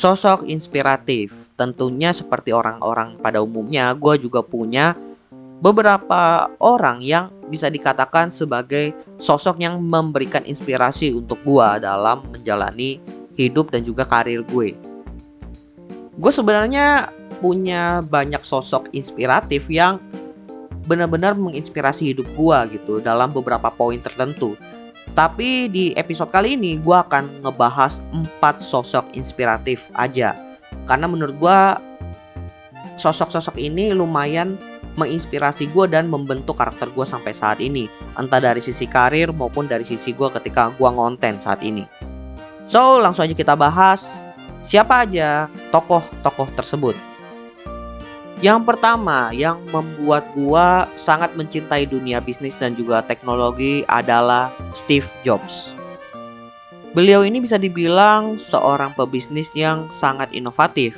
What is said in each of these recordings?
Sosok inspiratif, tentunya seperti orang-orang pada umumnya, gue juga punya beberapa orang yang bisa dikatakan sebagai sosok yang memberikan inspirasi untuk gue dalam menjalani hidup dan juga karir gue. Gue sebenarnya punya banyak sosok inspiratif yang benar-benar menginspirasi hidup gue gitu dalam beberapa poin tertentu. Tapi di episode kali ini gue akan ngebahas empat sosok inspiratif aja. Karena menurut gue sosok-sosok ini lumayan menginspirasi gue dan membentuk karakter gue sampai saat ini. Entah dari sisi karir maupun dari sisi gue ketika gue ngonten saat ini. So langsung aja kita bahas siapa aja tokoh-tokoh tersebut yang pertama yang membuat gue sangat mencintai dunia bisnis dan juga teknologi adalah Steve Jobs. Beliau ini bisa dibilang seorang pebisnis yang sangat inovatif.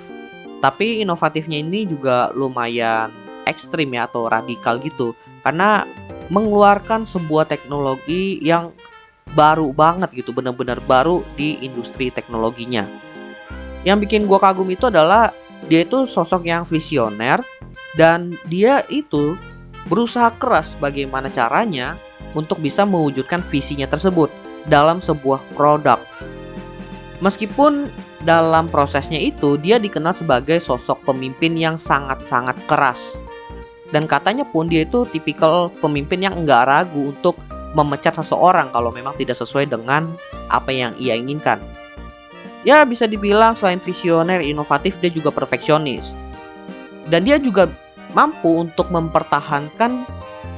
Tapi inovatifnya ini juga lumayan ekstrim ya atau radikal gitu. Karena mengeluarkan sebuah teknologi yang baru banget gitu benar-benar baru di industri teknologinya. Yang bikin gua kagum itu adalah dia itu sosok yang visioner dan dia itu berusaha keras bagaimana caranya untuk bisa mewujudkan visinya tersebut dalam sebuah produk. Meskipun dalam prosesnya itu dia dikenal sebagai sosok pemimpin yang sangat-sangat keras dan katanya pun dia itu tipikal pemimpin yang enggak ragu untuk memecat seseorang kalau memang tidak sesuai dengan apa yang ia inginkan. Ya bisa dibilang selain visioner, inovatif, dia juga perfeksionis. Dan dia juga mampu untuk mempertahankan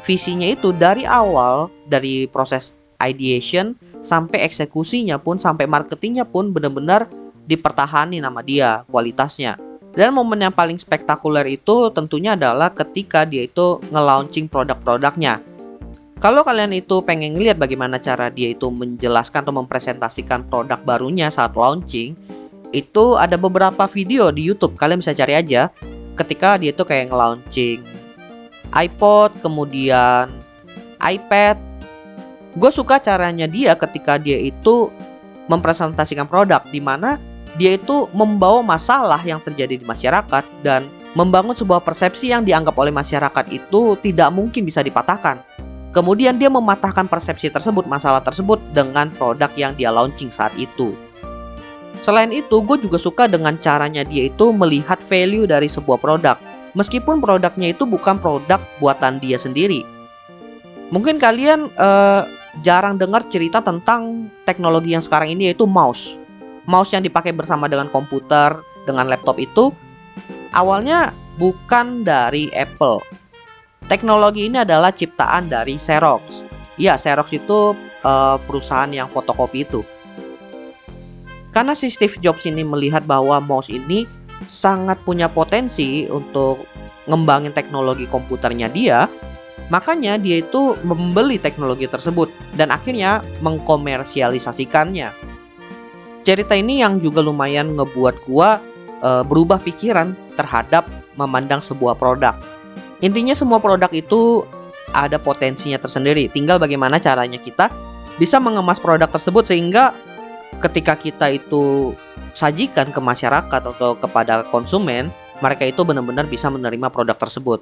visinya itu dari awal, dari proses ideation sampai eksekusinya pun, sampai marketingnya pun benar-benar dipertahani nama dia, kualitasnya. Dan momen yang paling spektakuler itu tentunya adalah ketika dia itu nge-launching produk-produknya. Kalau kalian itu pengen ngeliat bagaimana cara dia itu menjelaskan atau mempresentasikan produk barunya saat launching, itu ada beberapa video di YouTube. Kalian bisa cari aja ketika dia itu kayak nge-launching iPod, kemudian iPad. Gue suka caranya dia ketika dia itu mempresentasikan produk di mana dia itu membawa masalah yang terjadi di masyarakat dan membangun sebuah persepsi yang dianggap oleh masyarakat itu tidak mungkin bisa dipatahkan. Kemudian dia mematahkan persepsi tersebut, masalah tersebut dengan produk yang dia launching saat itu. Selain itu, gue juga suka dengan caranya dia itu melihat value dari sebuah produk. Meskipun produknya itu bukan produk buatan dia sendiri. Mungkin kalian uh, jarang dengar cerita tentang teknologi yang sekarang ini yaitu mouse mouse yang dipakai bersama dengan komputer, dengan laptop itu awalnya bukan dari Apple. Teknologi ini adalah ciptaan dari Xerox. Ya, Xerox itu uh, perusahaan yang fotokopi itu. Karena si Steve Jobs ini melihat bahwa mouse ini sangat punya potensi untuk ngembangin teknologi komputernya dia, makanya dia itu membeli teknologi tersebut dan akhirnya mengkomersialisasikannya cerita ini yang juga lumayan ngebuat gua uh, berubah pikiran terhadap memandang sebuah produk. Intinya semua produk itu ada potensinya tersendiri. Tinggal bagaimana caranya kita bisa mengemas produk tersebut sehingga ketika kita itu sajikan ke masyarakat atau kepada konsumen, mereka itu benar-benar bisa menerima produk tersebut.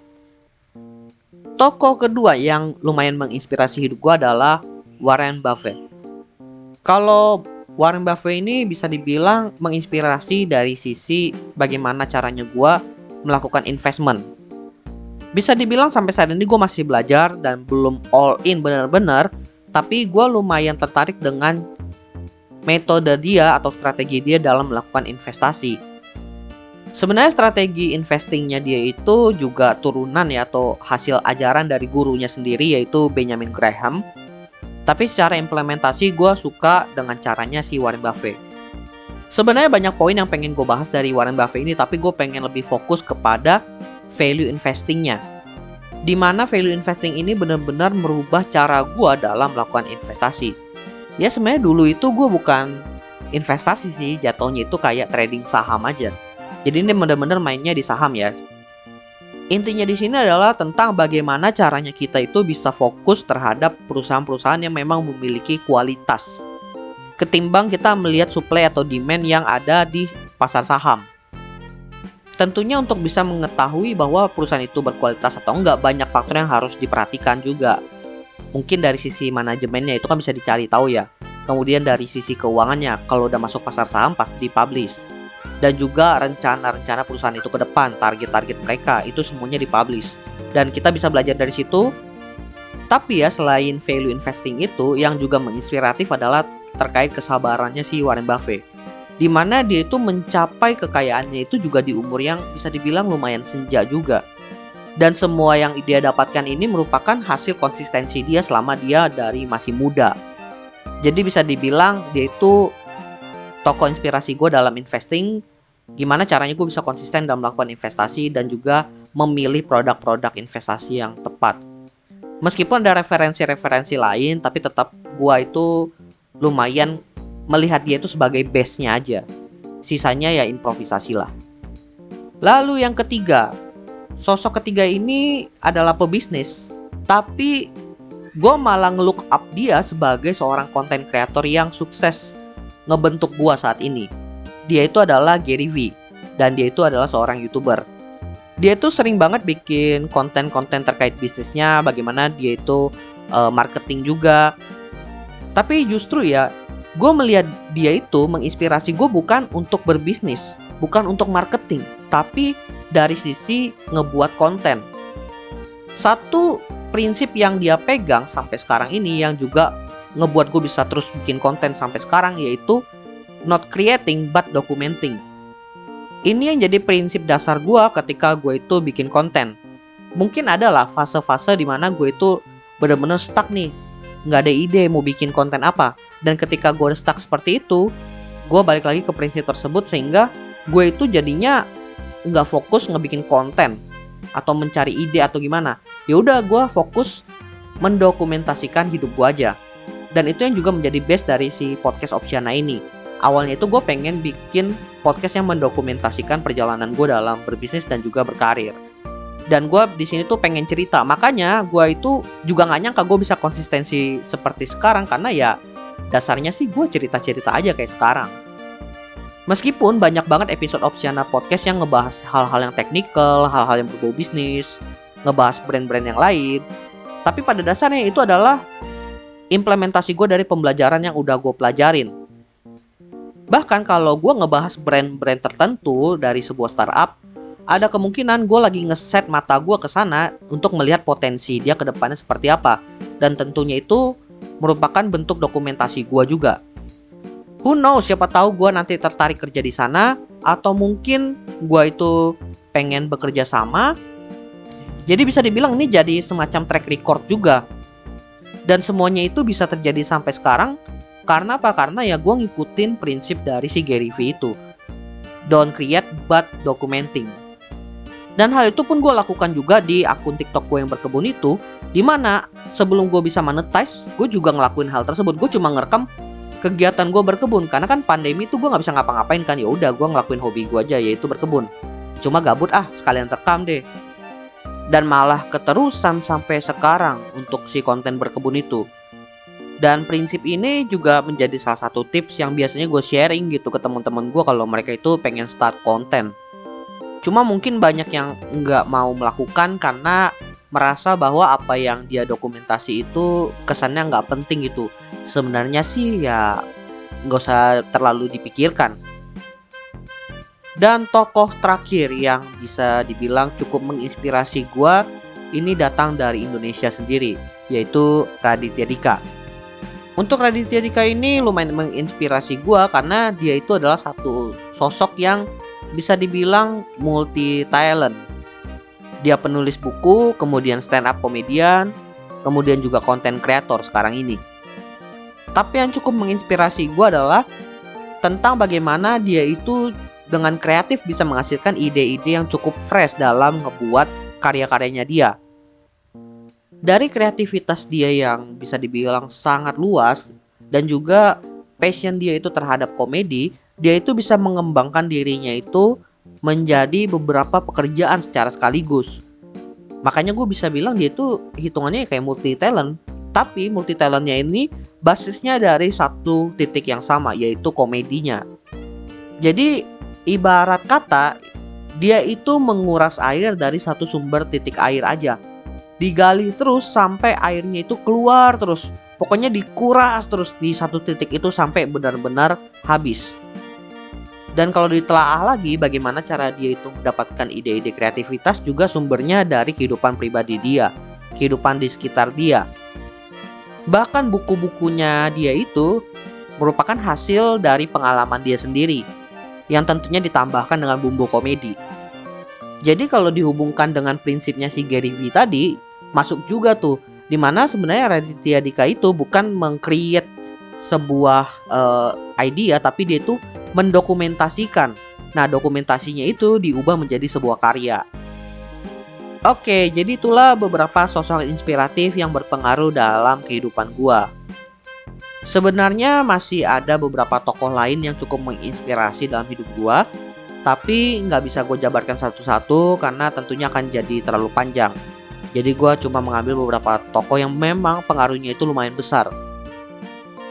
Toko kedua yang lumayan menginspirasi hidup gua adalah Warren Buffett. Kalau Warren Buffett ini bisa dibilang menginspirasi dari sisi bagaimana caranya gue melakukan investment. Bisa dibilang sampai saat ini gue masih belajar dan belum all in benar-benar, tapi gue lumayan tertarik dengan metode dia atau strategi dia dalam melakukan investasi. Sebenarnya strategi investingnya dia itu juga turunan ya atau hasil ajaran dari gurunya sendiri yaitu Benjamin Graham tapi secara implementasi gue suka dengan caranya si Warren Buffett. Sebenarnya banyak poin yang pengen gue bahas dari Warren Buffett ini, tapi gue pengen lebih fokus kepada value investingnya. Di mana value investing ini benar-benar merubah cara gue dalam melakukan investasi. Ya sebenarnya dulu itu gue bukan investasi sih, jatuhnya itu kayak trading saham aja. Jadi ini benar-benar mainnya di saham ya. Intinya di sini adalah tentang bagaimana caranya kita itu bisa fokus terhadap perusahaan-perusahaan yang memang memiliki kualitas. Ketimbang kita melihat supply atau demand yang ada di pasar saham. Tentunya untuk bisa mengetahui bahwa perusahaan itu berkualitas atau enggak banyak faktor yang harus diperhatikan juga. Mungkin dari sisi manajemennya itu kan bisa dicari tahu ya. Kemudian dari sisi keuangannya, kalau udah masuk pasar saham pasti dipublish. Dan juga rencana-rencana perusahaan itu ke depan, target-target mereka itu semuanya dipublish. Dan kita bisa belajar dari situ. Tapi ya selain value investing itu yang juga menginspiratif adalah terkait kesabarannya si Warren Buffett di mana dia itu mencapai kekayaannya itu juga di umur yang bisa dibilang lumayan senja juga. Dan semua yang dia dapatkan ini merupakan hasil konsistensi dia selama dia dari masih muda. Jadi bisa dibilang dia itu tokoh inspirasi gue dalam investing. Gimana caranya gue bisa konsisten dalam melakukan investasi dan juga memilih produk-produk investasi yang tepat. Meskipun ada referensi-referensi lain, tapi tetap gue itu lumayan melihat dia itu sebagai base-nya aja. Sisanya ya improvisasi lah. Lalu yang ketiga, sosok ketiga ini adalah pebisnis, tapi gue malah ngelook up dia sebagai seorang konten kreator yang sukses ngebentuk gue saat ini. Dia itu adalah Gary V dan dia itu adalah seorang youtuber. Dia itu sering banget bikin konten-konten terkait bisnisnya, bagaimana dia itu uh, marketing juga. Tapi justru ya gue melihat dia itu menginspirasi gue bukan untuk berbisnis, bukan untuk marketing, tapi dari sisi ngebuat konten. Satu prinsip yang dia pegang sampai sekarang ini yang juga ngebuat gue bisa terus bikin konten sampai sekarang yaitu not creating but documenting. Ini yang jadi prinsip dasar gue ketika gue itu bikin konten. Mungkin adalah fase-fase di mana gue itu bener-bener stuck nih, nggak ada ide mau bikin konten apa dan ketika gue stuck seperti itu gue balik lagi ke prinsip tersebut sehingga gue itu jadinya nggak fokus ngebikin konten atau mencari ide atau gimana. Ya udah gue fokus mendokumentasikan hidup gue aja. Dan itu yang juga menjadi base dari si podcast Opsiana ini. Awalnya itu gue pengen bikin podcast yang mendokumentasikan perjalanan gue dalam berbisnis dan juga berkarir. Dan gue di sini tuh pengen cerita. Makanya gue itu juga nggak nyangka gue bisa konsistensi seperti sekarang karena ya dasarnya sih gue cerita-cerita aja kayak sekarang. Meskipun banyak banget episode Opsiana Podcast yang ngebahas hal-hal yang teknikal, hal-hal yang berbau bisnis, ngebahas brand-brand yang lain, tapi pada dasarnya itu adalah implementasi gue dari pembelajaran yang udah gue pelajarin. Bahkan kalau gue ngebahas brand-brand tertentu dari sebuah startup, ada kemungkinan gue lagi ngeset mata gue ke sana untuk melihat potensi dia ke depannya seperti apa. Dan tentunya itu merupakan bentuk dokumentasi gue juga. Who knows, siapa tahu gue nanti tertarik kerja di sana atau mungkin gue itu pengen bekerja sama. Jadi bisa dibilang ini jadi semacam track record juga. Dan semuanya itu bisa terjadi sampai sekarang karena apa? Karena ya gue ngikutin prinsip dari si Gary V itu. Don't create but documenting. Dan hal itu pun gue lakukan juga di akun TikTok gue yang berkebun itu, di mana sebelum gue bisa monetize, gue juga ngelakuin hal tersebut. Gue cuma ngerekam kegiatan gue berkebun, karena kan pandemi itu gue nggak bisa ngapa-ngapain kan. Ya udah, gue ngelakuin hobi gue aja, yaitu berkebun. Cuma gabut ah, sekalian rekam deh. Dan malah keterusan sampai sekarang untuk si konten berkebun itu. Dan prinsip ini juga menjadi salah satu tips yang biasanya gue sharing gitu ke teman-teman gue kalau mereka itu pengen start konten Cuma mungkin banyak yang nggak mau melakukan karena merasa bahwa apa yang dia dokumentasi itu kesannya nggak penting gitu. Sebenarnya sih ya nggak usah terlalu dipikirkan. Dan tokoh terakhir yang bisa dibilang cukup menginspirasi gue ini datang dari Indonesia sendiri, yaitu Raditya Dika. Untuk Raditya Dika ini lumayan menginspirasi gue karena dia itu adalah satu sosok yang bisa dibilang multi talent. Dia penulis buku, kemudian stand up komedian, kemudian juga konten kreator sekarang ini. Tapi yang cukup menginspirasi gue adalah tentang bagaimana dia itu dengan kreatif bisa menghasilkan ide-ide yang cukup fresh dalam ngebuat karya-karyanya dia. Dari kreativitas dia yang bisa dibilang sangat luas dan juga passion dia itu terhadap komedi, dia itu bisa mengembangkan dirinya itu menjadi beberapa pekerjaan secara sekaligus. Makanya gue bisa bilang dia itu hitungannya kayak multi talent. Tapi multi talentnya ini basisnya dari satu titik yang sama yaitu komedinya. Jadi ibarat kata dia itu menguras air dari satu sumber titik air aja. Digali terus sampai airnya itu keluar terus. Pokoknya dikuras terus di satu titik itu sampai benar-benar habis. Dan kalau ditelaah lagi bagaimana cara dia itu mendapatkan ide-ide kreativitas juga sumbernya dari kehidupan pribadi dia, kehidupan di sekitar dia. Bahkan buku-bukunya dia itu merupakan hasil dari pengalaman dia sendiri yang tentunya ditambahkan dengan bumbu komedi. Jadi kalau dihubungkan dengan prinsipnya si Gary V tadi, masuk juga tuh di mana sebenarnya Raditya Dika itu bukan mengcreate sebuah uh, idea tapi dia itu mendokumentasikan. Nah, dokumentasinya itu diubah menjadi sebuah karya. Oke, jadi itulah beberapa sosok inspiratif yang berpengaruh dalam kehidupan gua. Sebenarnya masih ada beberapa tokoh lain yang cukup menginspirasi dalam hidup gua, tapi nggak bisa gue jabarkan satu-satu karena tentunya akan jadi terlalu panjang. Jadi gue cuma mengambil beberapa tokoh yang memang pengaruhnya itu lumayan besar.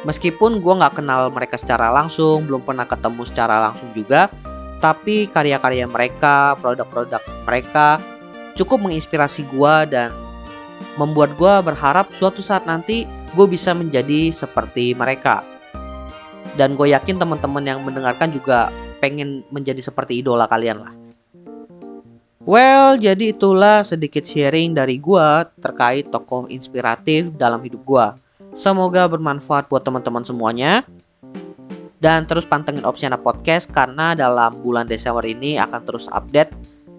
Meskipun gue nggak kenal mereka secara langsung, belum pernah ketemu secara langsung juga, tapi karya-karya mereka, produk-produk mereka cukup menginspirasi gue dan membuat gue berharap suatu saat nanti gue bisa menjadi seperti mereka. Dan gue yakin teman-teman yang mendengarkan juga pengen menjadi seperti idola kalian lah. Well, jadi itulah sedikit sharing dari gua terkait tokoh inspiratif dalam hidup gua. Semoga bermanfaat buat teman-teman semuanya. Dan terus pantengin Opsiana Podcast karena dalam bulan Desember ini akan terus update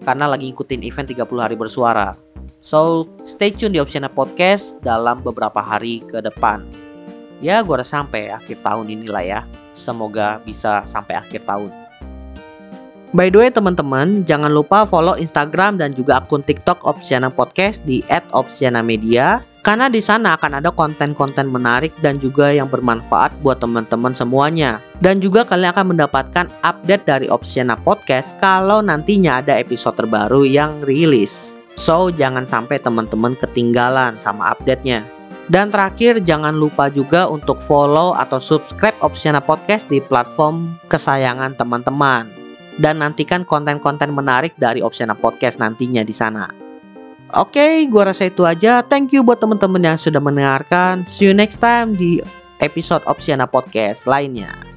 karena lagi ngikutin event 30 hari bersuara. So, stay tune di Opsiana Podcast dalam beberapa hari ke depan. Ya, gua rasa sampai akhir tahun inilah ya. Semoga bisa sampai akhir tahun. By the way teman-teman, jangan lupa follow Instagram dan juga akun TikTok Opsiana Podcast di @opsiana_media karena di sana akan ada konten-konten menarik dan juga yang bermanfaat buat teman-teman semuanya. Dan juga kalian akan mendapatkan update dari Opsiana Podcast kalau nantinya ada episode terbaru yang rilis. So, jangan sampai teman-teman ketinggalan sama update-nya. Dan terakhir, jangan lupa juga untuk follow atau subscribe Opsiana Podcast di platform kesayangan teman-teman dan nantikan konten-konten menarik dari Opsiana Podcast nantinya di sana. Oke, okay, gua rasa itu aja. Thank you buat teman-teman yang sudah mendengarkan. See you next time di episode Opsiana Podcast lainnya.